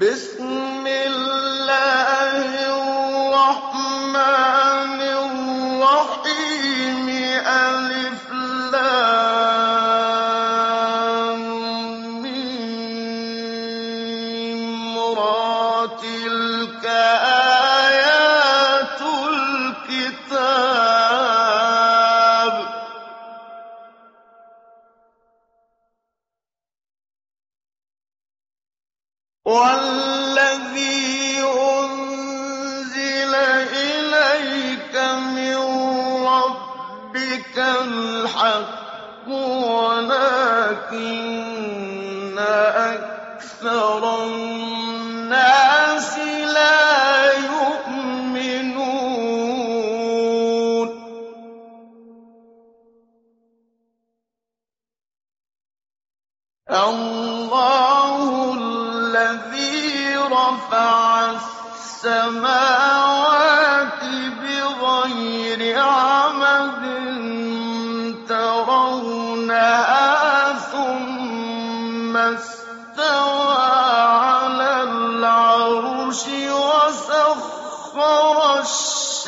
بسم الله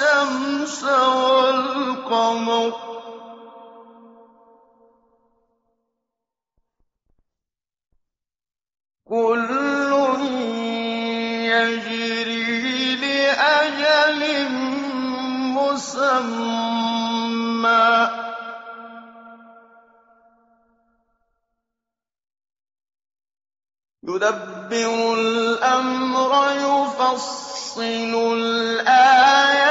والشمس والقمر. كل يجري لأجل مسمى. يدبر الأمر يفصل الآيات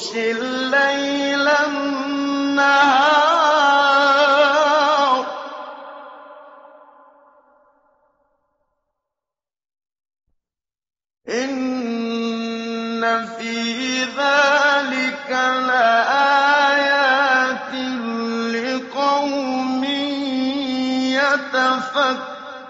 يغشي الليل النهار. إن في ذلك لآيات لقوم يتفكرون.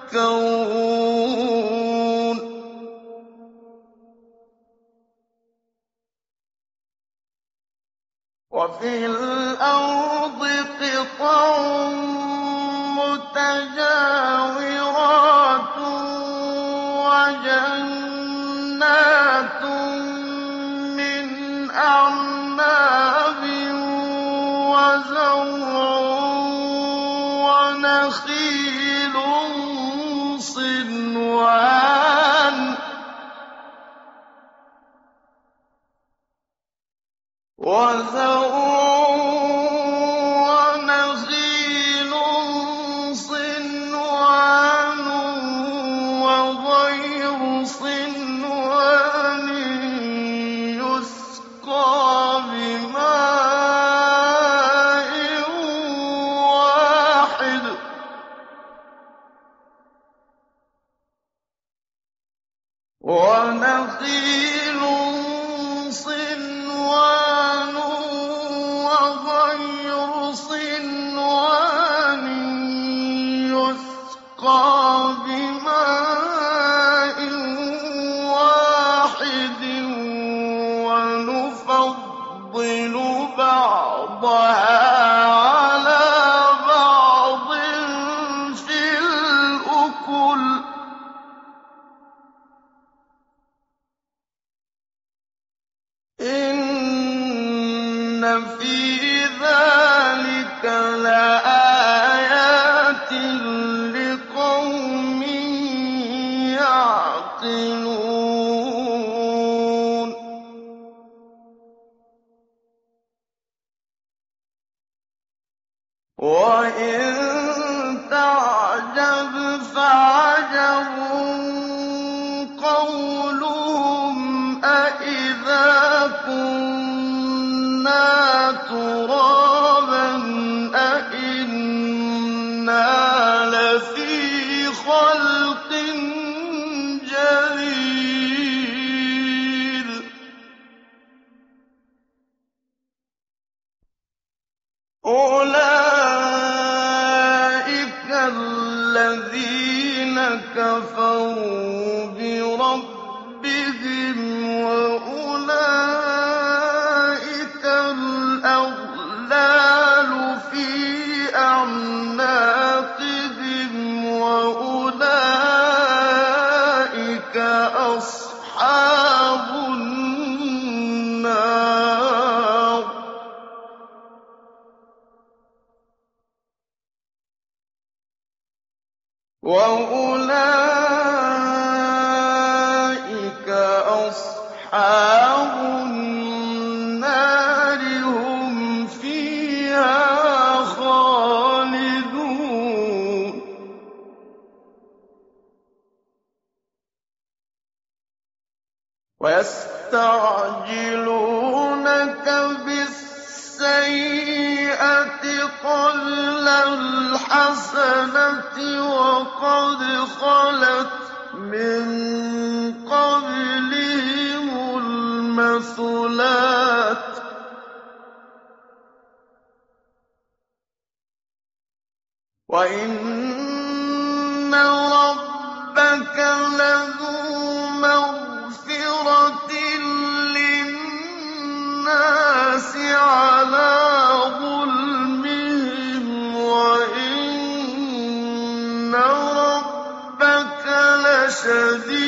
وَإِن تَعْجَبْ فَعَجَبٌ قَوْلُهُمْ أَإِذَا كُنَّا تُرَابًا ويستعجلونك بالسيئة قبل الحسنة وقد خلت من قبلهم المثلات. وإن شديد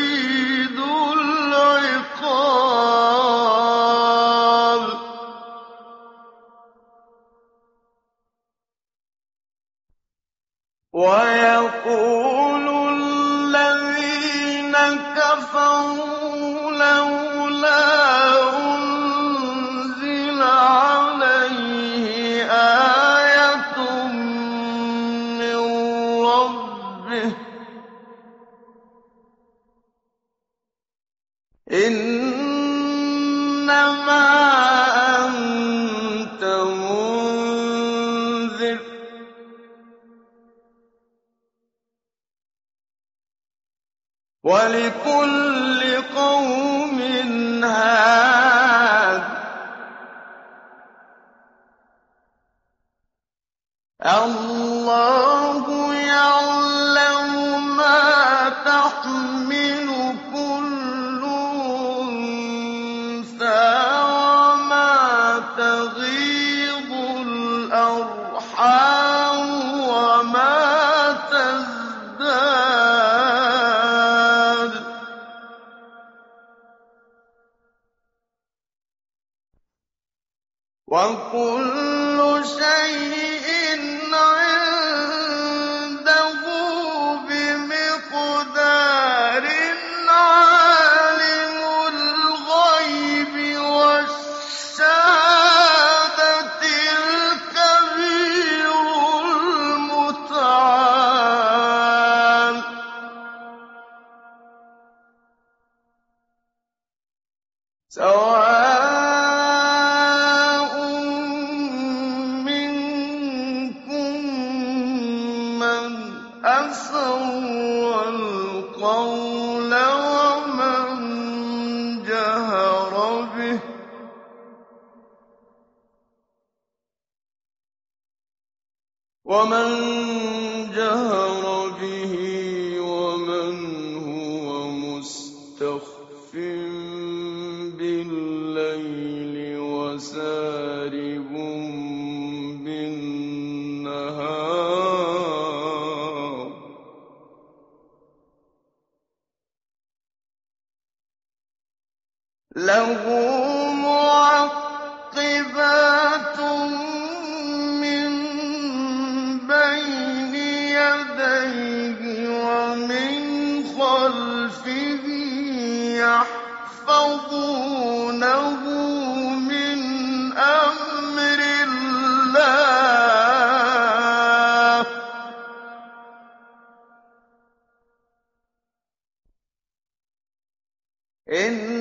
En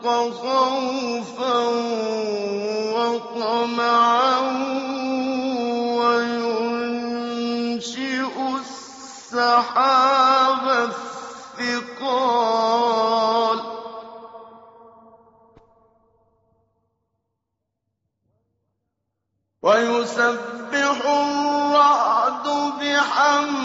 الحق خوفا وطمعا وينشئ السحاب الثقال. ويسبح الرعد بحمده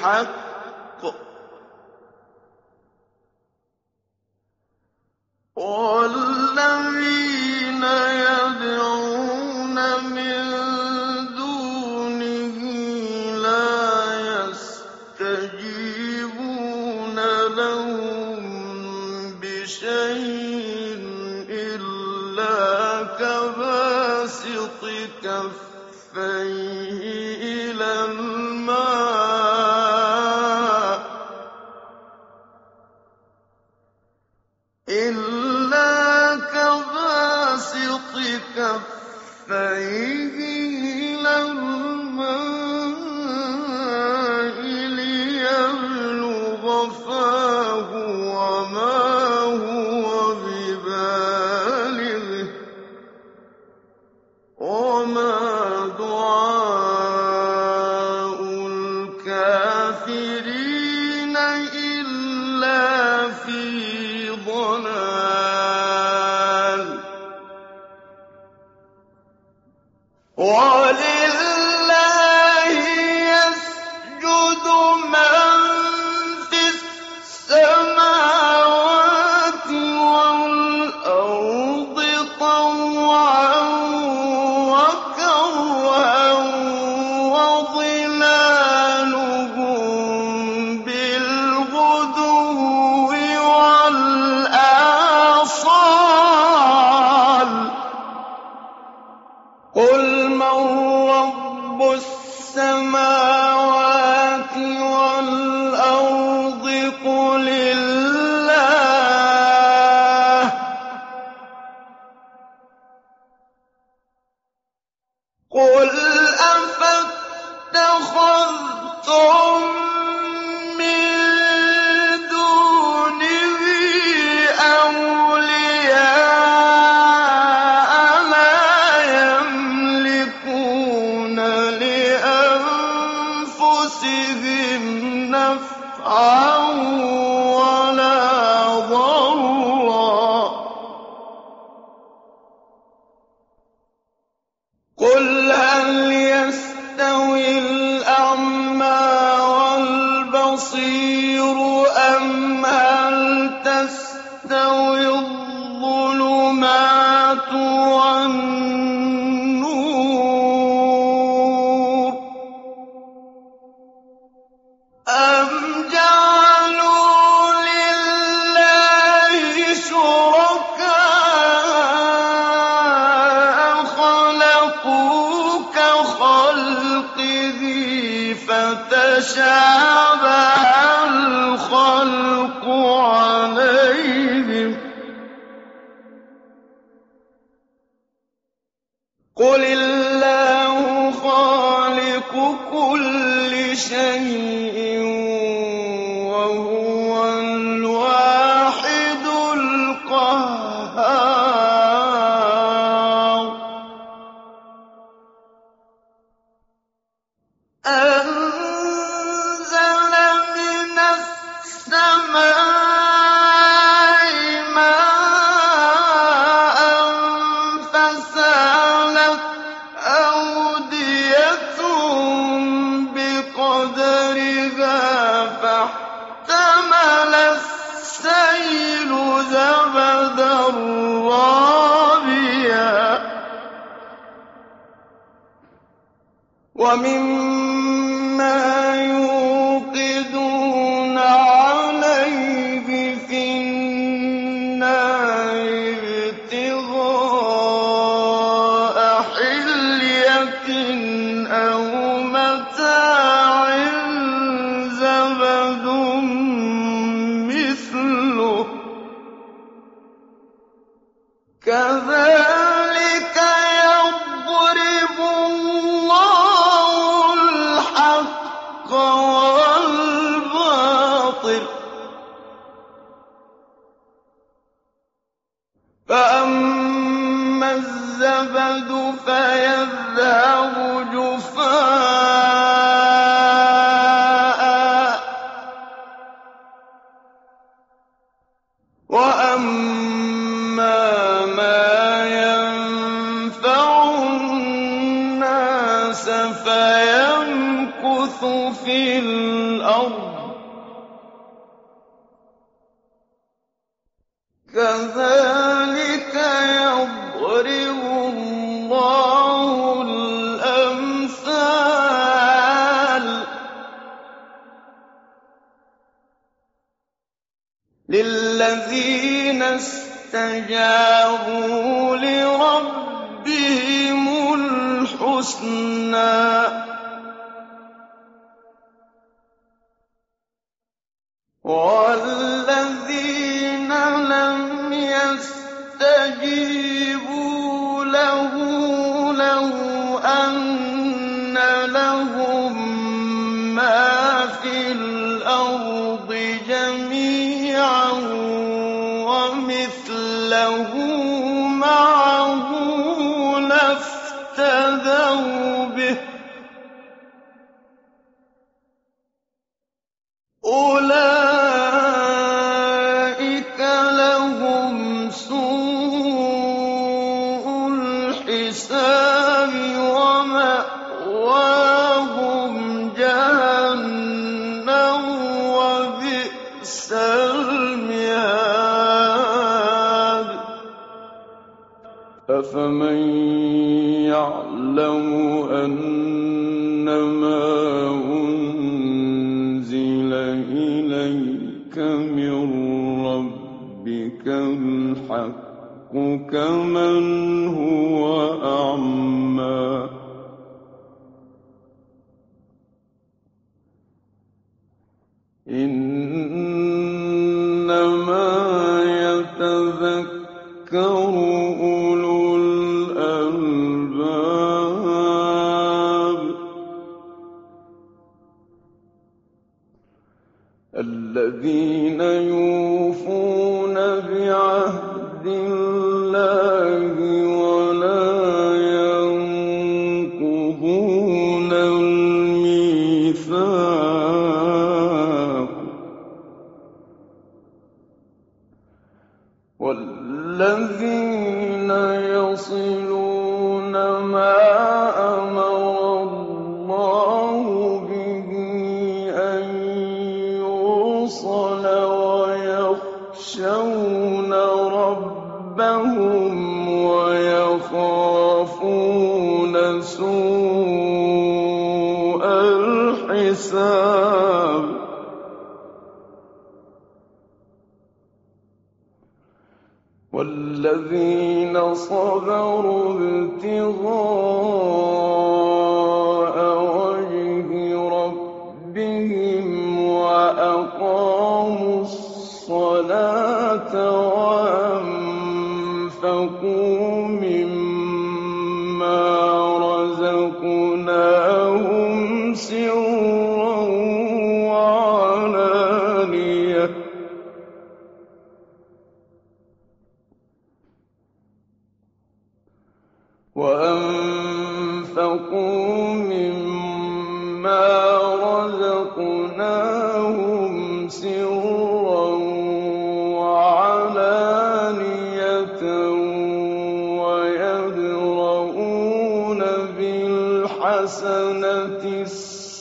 الحق. ولا ومما يَبْعَثُ في الأرض كذلك يضرب الله الأمثال للذين استجابوا أفمن الحساب. والذين صبروا ابتغاء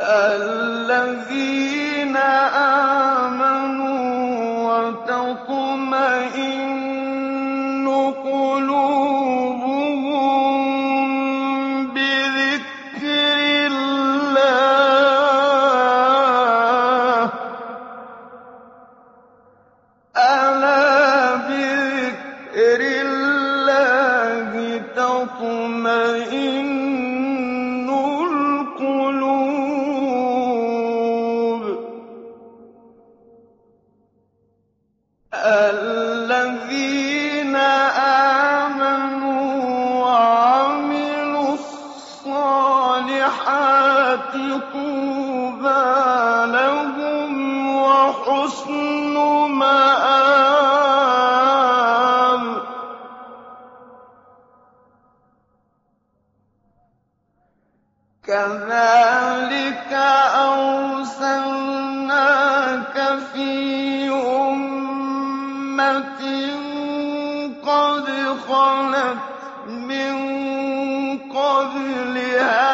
الَّذِينَ قَبْلِهَا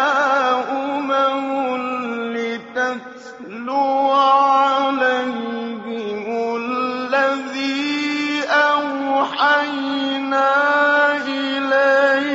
أُمَمٌ لِّتَتْلُوَ عَلَيْهِمُ الَّذِي أَوْحَيْنَا إِلَيْكَ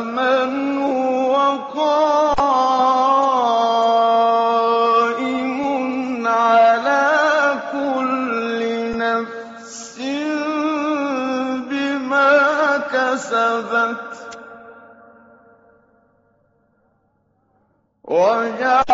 مَّنْ هو قائم على كل نفس بما كسبت. وجعل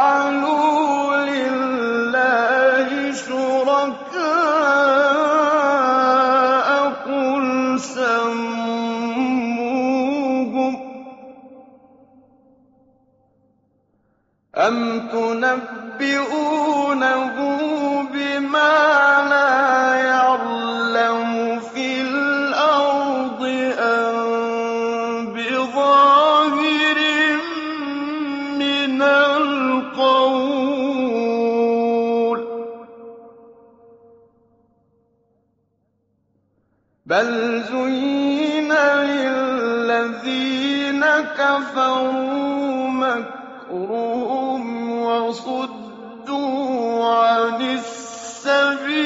كَفَرُوا مَكْرُهُمْ وَصُدُّوا عَنِ السَّبِيلِ.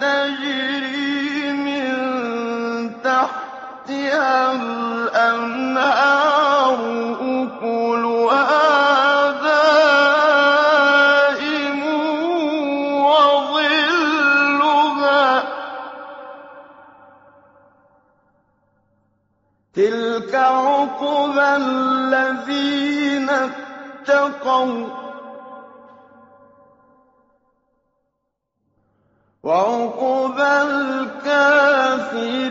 تَجْرِي مِن تَحْتِهَا الْأَنْهَارُ أُكُلُهَا دَائِمٌ وَظِلُّهَا ۚ. تِلْكَ عُقْبَى الَّذِينَ اتَّقَوْا. وعقبى الكافرين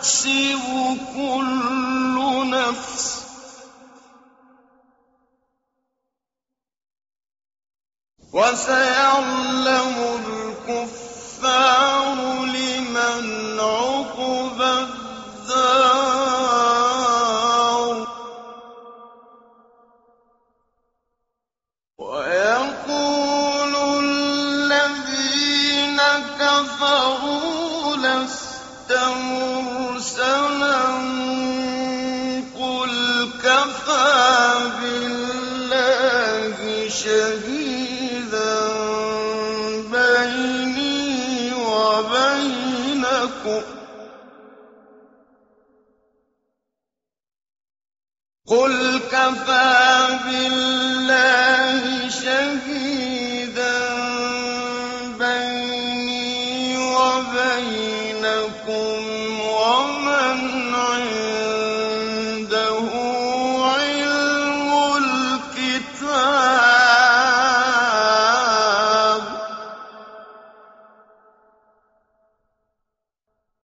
تكسب كل نفس. وسيعلم الكفار لمن عقبى وَكَفَىٰ بِاللَّهِ